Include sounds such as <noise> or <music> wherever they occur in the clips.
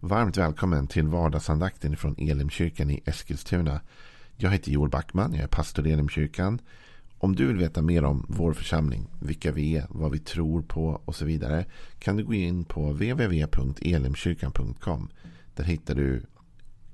Varmt välkommen till vardagsandakten från Elimkyrkan i Eskilstuna. Jag heter Joel Backman, jag är pastor i Elimkyrkan. Om du vill veta mer om vår församling, vilka vi är, vad vi tror på och så vidare kan du gå in på www.elimkyrkan.com. Där hittar du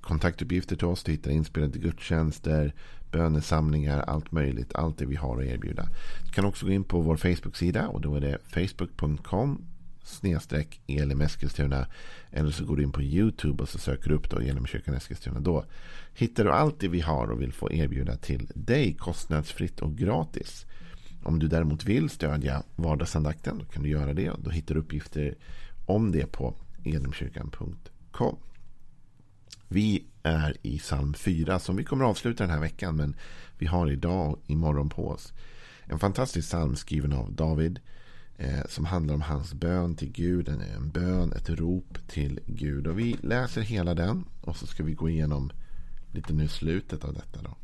kontaktuppgifter till oss, du hittar inspelade gudstjänster, bönesamlingar, allt möjligt, allt det vi har att erbjuda. Du kan också gå in på vår Facebook-sida och då är det facebook.com snedstreck Elim Eskilstuna. Eller så går du in på YouTube och så söker du upp då Elimkyrkan Eskilstuna. Då hittar du allt det vi har och vill få erbjuda till dig kostnadsfritt och gratis. Om du däremot vill stödja vardagsandakten då kan du göra det. Då hittar du uppgifter om det på elimkyrkan.com. Vi är i psalm 4 som vi kommer att avsluta den här veckan. Men vi har idag och imorgon på oss. En fantastisk psalm skriven av David eh, som handlar om hans bön till Gud. En, en bön, ett rop till Gud. Och vi läser hela den och så ska vi gå igenom lite nu slutet av detta. Då.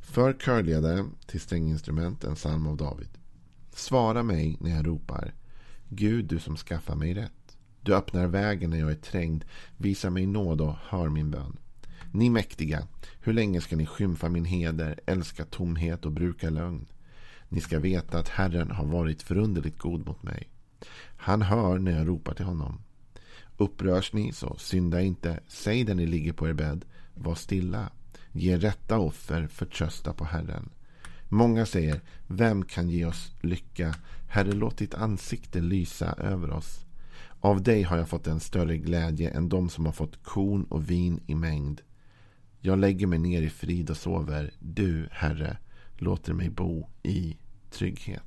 För körledaren till stränginstrument, en psalm av David. Svara mig när jag ropar. Gud, du som skaffar mig rätt. Du öppnar vägen när jag är trängd. Visa mig nåd och hör min bön. Ni mäktiga, hur länge ska ni skymfa min heder, älska tomhet och bruka lögn? Ni ska veta att Herren har varit förunderligt god mot mig. Han hör när jag ropar till honom. Upprörs ni så synda inte. Säg där ni ligger på er bädd. Var stilla. Ge rätta offer. Förtrösta på Herren. Många säger, vem kan ge oss lycka? Herre, låt ditt ansikte lysa över oss. Av dig har jag fått en större glädje än de som har fått korn och vin i mängd. Jag lägger mig ner i frid och sover. Du, Herre, låter mig bo i trygghet.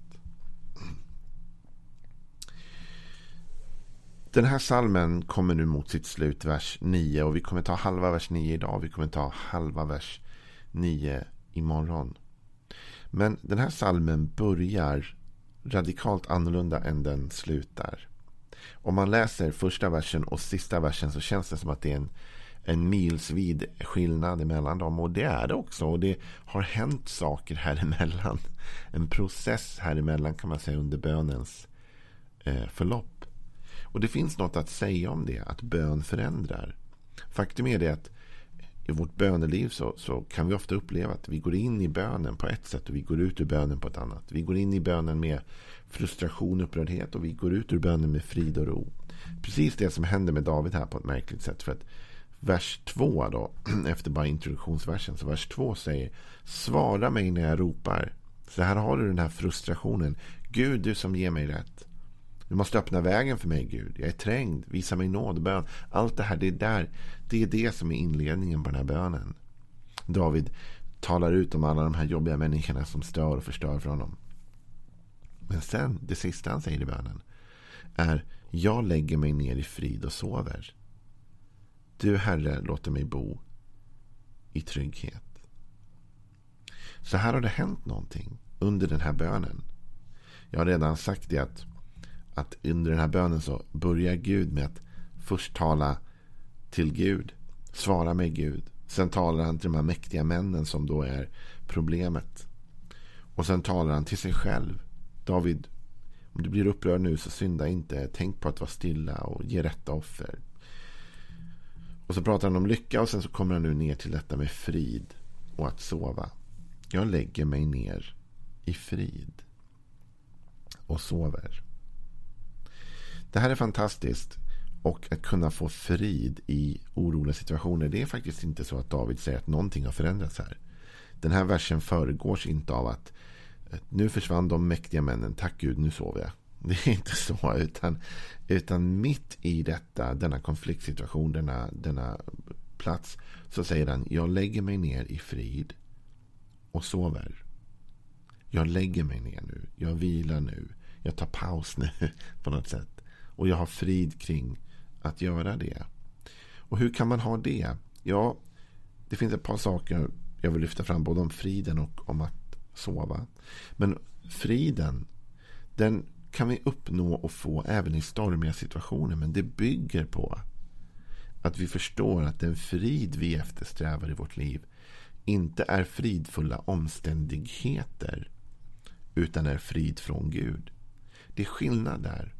Den här salmen kommer nu mot sitt slut, vers 9. Och vi kommer ta halva vers 9 idag. Vi kommer ta halva vers 9 imorgon. Men den här salmen börjar radikalt annorlunda än den slutar. Om man läser första versen och sista versen så känns det som att det är en en milsvid skillnad emellan dem. Och det är det också. Och det har hänt saker här emellan. En process här emellan kan man säga under bönens eh, förlopp. Och det finns något att säga om det. Att bön förändrar. Faktum är det att i vårt böneliv så, så kan vi ofta uppleva att vi går in i bönen på ett sätt och vi går ut ur bönen på ett annat. Vi går in i bönen med frustration och upprördhet och vi går ut ur bönen med frid och ro. Precis det som händer med David här på ett märkligt sätt. För att vers 2 då, <clears throat> efter bara introduktionsversen. Så vers 2 säger Svara mig när jag ropar. Så här har du den här frustrationen. Gud, du som ger mig rätt. Du måste öppna vägen för mig, Gud. Jag är trängd. Visa mig nåd bön. Allt det här, det är, där, det är det som är inledningen på den här bönen. David talar ut om alla de här jobbiga människorna som stör och förstör för honom. Men sen, det sista han säger i bönen är Jag lägger mig ner i frid och sover. Du, Herre, låter mig bo i trygghet. Så här har det hänt någonting under den här bönen. Jag har redan sagt det att, att under den här bönen så börjar Gud med att först tala till Gud. Svara mig Gud. Sen talar han till de här mäktiga männen som då är problemet. Och sen talar han till sig själv. David, om du blir upprörd nu så synda inte. Tänk på att vara stilla och ge rätta offer. Och så pratar han om lycka och sen så kommer han nu ner till detta med frid och att sova. Jag lägger mig ner i frid och sover. Det här är fantastiskt. Och att kunna få frid i oroliga situationer. Det är faktiskt inte så att David säger att någonting har förändrats här. Den här versen föregås inte av att eh, nu försvann de mäktiga männen. Tack Gud, nu sover jag. Det är inte så. Utan, utan mitt i detta, denna konfliktsituation, denna, denna plats. Så säger han, jag lägger mig ner i frid och sover. Jag lägger mig ner nu. Jag vilar nu. Jag tar paus nu <laughs> på något sätt. Och jag har frid kring att göra det. Och hur kan man ha det? Ja, det finns ett par saker jag vill lyfta fram. Både om friden och om att sova. Men friden, den kan vi uppnå och få även i stormiga situationer. Men det bygger på att vi förstår att den frid vi eftersträvar i vårt liv inte är fridfulla omständigheter utan är frid från Gud. Det är skillnad där.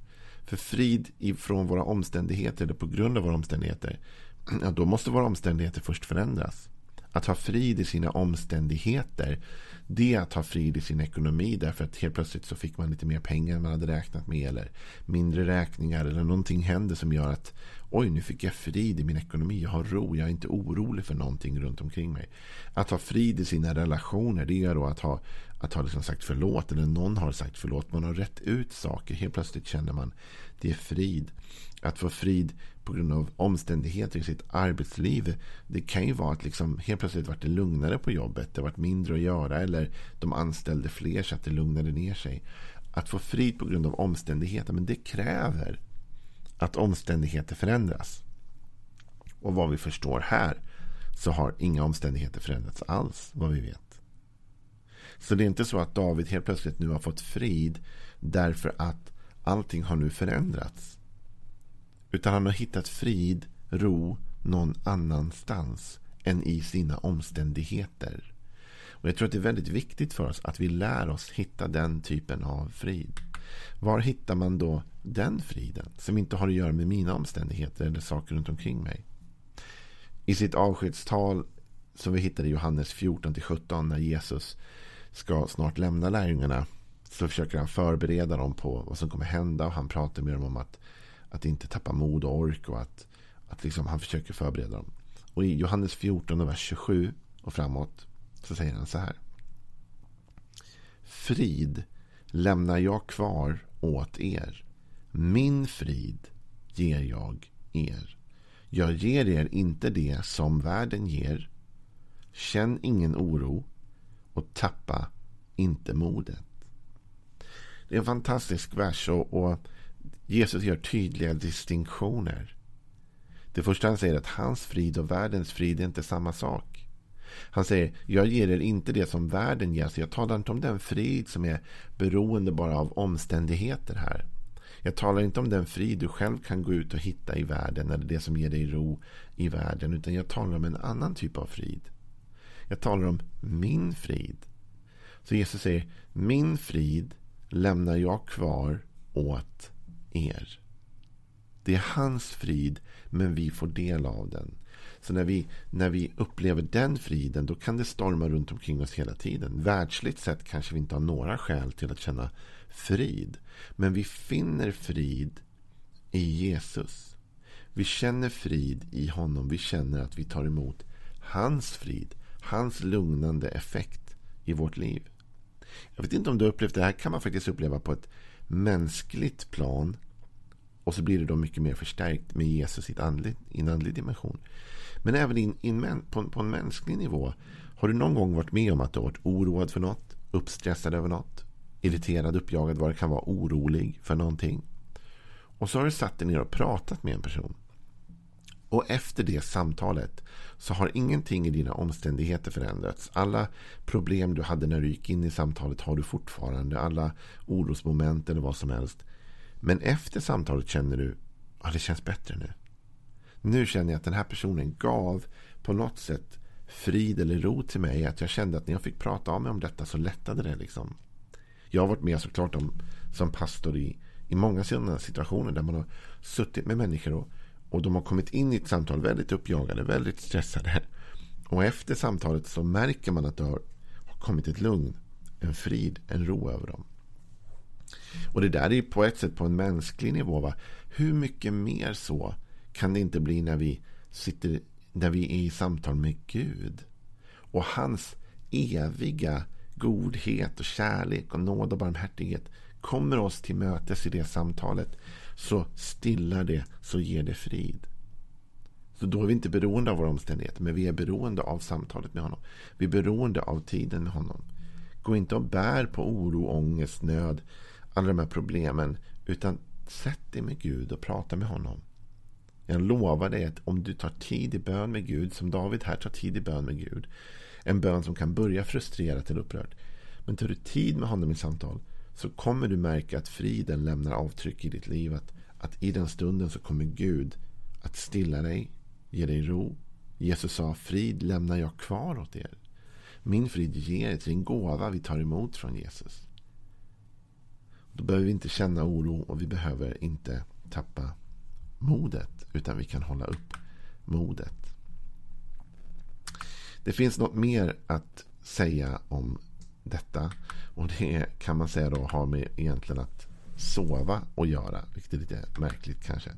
För frid från våra omständigheter eller på grund av våra omständigheter. <clears throat> Ja, då måste våra omständigheter först förändras. Att ha frid i sina omständigheter. Det är att ha frid i sin ekonomi. Därför att helt plötsligt så fick man lite mer pengar än man hade räknat med. Eller mindre räkningar. Eller någonting händer som gör att oj, nu fick jag frid i min ekonomi. Jag har ro. Jag är inte orolig för någonting runt omkring mig. Att ha frid i sina relationer. Det är då att ha, att ha liksom sagt förlåt. Eller någon har sagt förlåt. Man har rätt ut saker. Helt plötsligt känner man det är frid. Att få frid på grund av omständigheter i sitt arbetsliv. Det kan ju vara att liksom helt plötsligt vart det lugnare på jobbet. Det vart mindre att göra. Eller de anställde fler så att det lugnade ner sig. Att få frid på grund av omständigheter. Men det kräver att omständigheter förändras. Och vad vi förstår här så har inga omständigheter förändrats alls vad vi vet. Så det är inte så att David helt plötsligt nu har fått frid därför att allting har nu förändrats. Utan han har hittat frid, ro någon annanstans än i sina omständigheter. Och Jag tror att det är väldigt viktigt för oss att vi lär oss hitta den typen av frid. Var hittar man då den friden som inte har att göra med mina omständigheter eller saker runt omkring mig? I sitt avskedstal som vi hittar i Johannes 14-17 när Jesus ska snart lämna lärjungarna så försöker han förbereda dem på vad som kommer hända och han pratar med dem om att, att inte tappa mod och ork och att, att liksom han försöker förbereda dem. Och i Johannes 14 vers 27 och framåt så säger han så här. Frid lämnar jag kvar åt er. Min frid ger jag er. Jag ger er inte det som världen ger. Känn ingen oro och tappa inte modet. Det är en fantastisk vers och, och Jesus gör tydliga distinktioner. Det första han säger är att hans frid och världens frid är inte samma sak. Han säger, jag ger er inte det som världen ger. Så jag talar inte om den frid som är beroende bara av omständigheter här. Jag talar inte om den frid du själv kan gå ut och hitta i världen. Eller det som ger dig ro i världen. Utan jag talar om en annan typ av frid. Jag talar om min frid. Så Jesus säger, min frid lämnar jag kvar åt er. Det är hans frid, men vi får del av den. Så när vi, när vi upplever den friden, då kan det storma runt omkring oss hela tiden. Världsligt sett kanske vi inte har några skäl till att känna frid. Men vi finner frid i Jesus. Vi känner frid i honom. Vi känner att vi tar emot hans frid. Hans lugnande effekt i vårt liv. Jag vet inte om du har upplevt det här kan man faktiskt uppleva på ett mänskligt plan. Och så blir det då mycket mer förstärkt med Jesus i, en andlig dimension. Men även in, in, på, på en mänsklig nivå. Har du någon gång varit med om att du har varit oroad för något? Uppstressad över något? Irriterad, uppjagad, vad det kan vara, orolig för någonting. Och så har du satt dig ner och pratat med en person. Och efter det samtalet så har ingenting i dina omständigheter förändrats. Alla problem du hade när du gick in i samtalet har du fortfarande. Alla orosmoment eller vad som helst. Men efter samtalet känner du att ja, det känns bättre nu. Nu känner jag att den här personen gav på något sätt frid eller ro till mig. Att jag kände att när jag fick prata av mig om detta så lättade det. liksom. Jag har varit med såklart om, som pastor i, i många sådana situationer där man har suttit med människor och och de har kommit in i ett samtal väldigt uppjagade, väldigt stressade. Och efter samtalet så märker man att det har kommit ett lugn, en frid, en ro över dem. Och det där är på ett sätt på en mänsklig nivå. Va? Hur mycket mer så kan det inte bli när vi sitter när vi är i samtal med Gud. Och hans eviga godhet och kärlek och nåd och barmhärtighet kommer oss till mötes i det samtalet så stillar det, så ger det frid. Så då är vi inte beroende av våra omständigheter, men vi är beroende av samtalet med honom. Vi är beroende av tiden med honom. Gå inte och bär på oro, ångest, nöd, alla de här problemen, utan sätt dig med Gud och prata med honom. Jag lovar dig att om du tar tid i bön med Gud, som David här tar tid i bön med Gud, en bön som kan börja frustrerat eller upprört. Men tar du tid med honom i samtal så kommer du märka att friden lämnar avtryck i ditt liv. Att, att i den stunden så kommer Gud att stilla dig, ge dig ro. Jesus sa frid lämnar jag kvar åt er. Min frid ger er till en gåva vi tar emot från Jesus. Då behöver vi inte känna oro och vi behöver inte tappa modet. Utan vi kan hålla upp modet. Det finns något mer att säga om detta. Och det kan man säga då har med egentligen att sova att göra. Vilket är lite märkligt kanske.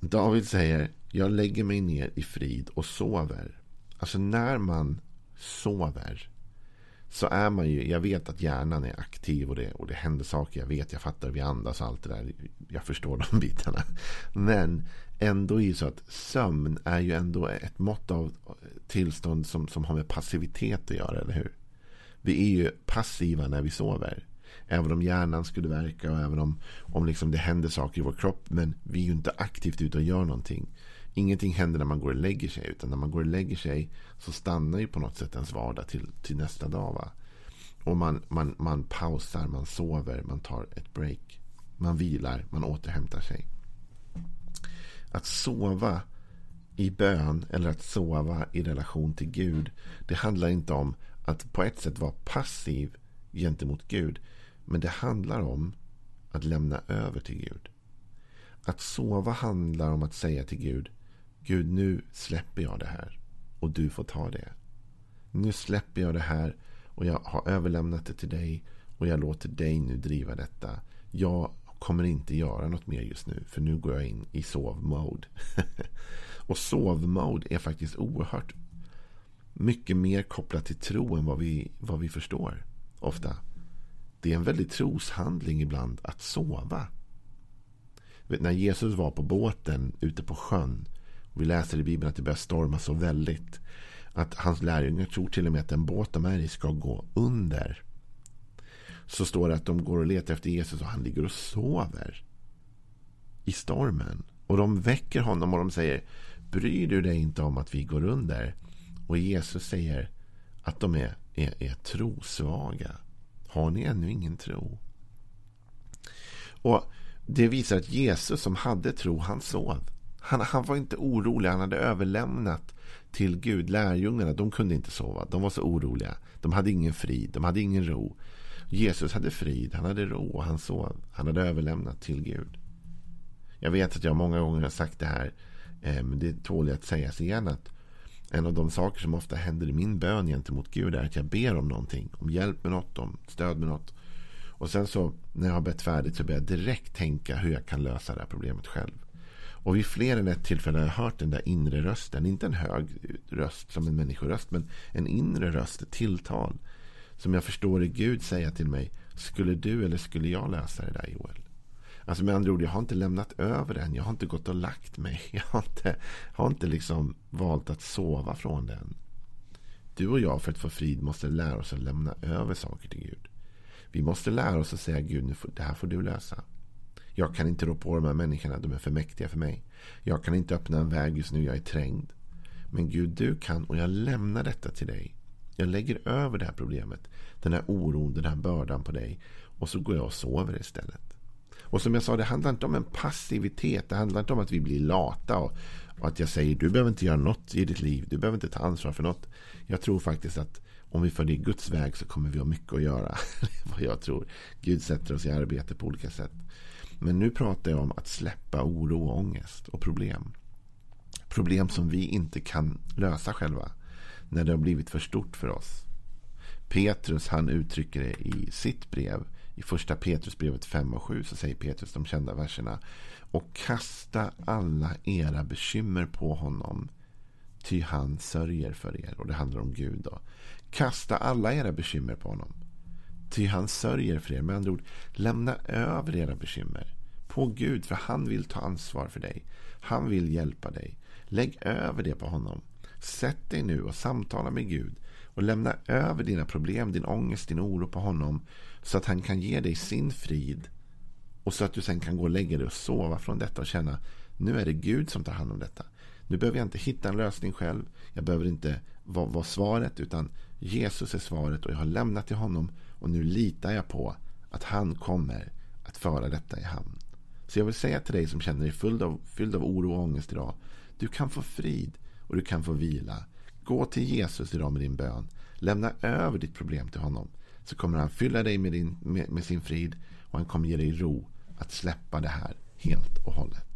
David säger jag lägger mig ner i frid och sover. Alltså när man sover så är man ju, jag vet att hjärnan är aktiv och det, och det händer saker. Jag vet, jag fattar, vi andas och allt det där. Jag förstår de <laughs> bitarna. Men ändå är ju så att sömn är ju ändå ett mått av tillstånd som, som har med passivitet att göra, eller hur? Vi är ju passiva när vi sover. Även om hjärnan skulle verka och även om, om liksom det händer saker i vår kropp. Men vi är ju inte aktivt ute och gör någonting. Ingenting händer när man går och lägger sig. Utan när man går och lägger sig så stannar ju på något sätt ens vardag till, till nästa dag. Va? Och man, man, man pausar, man sover, man tar ett break. Man vilar, man återhämtar sig. Att sova i bön eller att sova i relation till Gud. Det handlar inte om att på ett sätt vara passiv gentemot Gud. Men det handlar om att lämna över till Gud. Att sova handlar om att säga till Gud. Gud, nu släpper jag det här. Och du får ta det. Nu släpper jag det här. Och jag har överlämnat det till dig. Och jag låter dig nu driva detta. Jag kommer inte göra något mer just nu. För nu går jag in i sovmode. <laughs> och sovmode är faktiskt oerhört mycket mer kopplat till tro än vad vi, vad vi förstår. Ofta. Det är en väldigt troshandling ibland att sova. När Jesus var på båten ute på sjön. Och vi läser i Bibeln att det börjar storma så väldigt. Att hans lärjungar tror till och med att den båt de är i ska gå under. Så står det att de går och letar efter Jesus och han ligger och sover. I stormen. Och de väcker honom och de säger Bryr du dig inte om att vi går under? Och Jesus säger att de är, är, är trosvaga. Har ni ännu ingen tro? Och Det visar att Jesus som hade tro, han sov. Han, han var inte orolig. Han hade överlämnat till Gud. Lärjungarna, de kunde inte sova. De var så oroliga. De hade ingen frid. De hade ingen ro. Jesus hade frid. Han hade ro och han sov. Han hade överlämnat till Gud. Jag vet att jag många gånger har sagt det här. Eh, men det tål att sägas igen. att en av de saker som ofta händer i min bön gentemot Gud är att jag ber om någonting. Om hjälp med något, om stöd med något. Och sen så när jag har bett färdigt så börjar jag direkt tänka hur jag kan lösa det här problemet själv. Och vid fler än ett tillfälle har jag hört den där inre rösten. Inte en hög röst som en människoröst. Men en inre röst, ett tilltal. Som jag förstår i Gud säga till mig. Skulle du eller skulle jag lösa det där Joel? Alltså med andra ord, jag har inte lämnat över den. Jag har inte gått och lagt mig. <laughs> Jag har inte, har inte liksom valt att sova från den. Du och jag för att få frid måste lära oss att lämna över saker till Gud. Vi måste lära oss att säga Gud, det här får du lösa. Jag kan inte rå på de här människorna, de är för mäktiga för mig. Jag kan inte öppna en väg just nu, jag är trängd. Men Gud, du kan och jag lämnar detta till dig. Jag lägger över det här problemet, den här oron, den här bördan på dig. Och så går jag och sover istället. Och som jag sa, det handlar inte om en passivitet. Det handlar inte om att vi blir lata. Och, och att jag säger, du behöver inte göra något i ditt liv. Du behöver inte ta ansvar för något. Jag tror faktiskt att om vi följer Guds väg så kommer vi ha mycket att göra. <laughs> vad jag tror. Gud sätter oss i arbete på olika sätt. Men nu pratar jag om att släppa oro och ångest och problem. Problem som vi inte kan lösa själva. När det har blivit för stort för oss. Petrus han uttrycker det i sitt brev i första Petrusbrevet 5 och 7 så säger Petrus de kända verserna. Och kasta alla era bekymmer på honom. Ty han sörjer för er. Och det handlar om Gud då. Kasta alla era bekymmer på honom. Ty han sörjer för er. Med andra ord, lämna över era bekymmer på Gud. För han vill ta ansvar för dig. Han vill hjälpa dig. Lägg över det på honom. Sätt dig nu och samtala med Gud. Och lämna över dina problem, din ångest, din oro på honom. Så att han kan ge dig sin frid. Och så att du sen kan gå och lägga dig och sova från detta och känna nu är det Gud som tar hand om detta. Nu behöver jag inte hitta en lösning själv. Jag behöver inte vara, vara svaret utan Jesus är svaret och jag har lämnat till honom. Och nu litar jag på att han kommer att föra detta i hamn. Så jag vill säga till dig som känner dig fylld av, fylld av oro och ångest idag. Du kan få frid och du kan få vila. Gå till Jesus idag med din bön. Lämna över ditt problem till honom så kommer han fylla dig med, din, med, med sin frid och han kommer ge dig ro att släppa det här helt och hållet.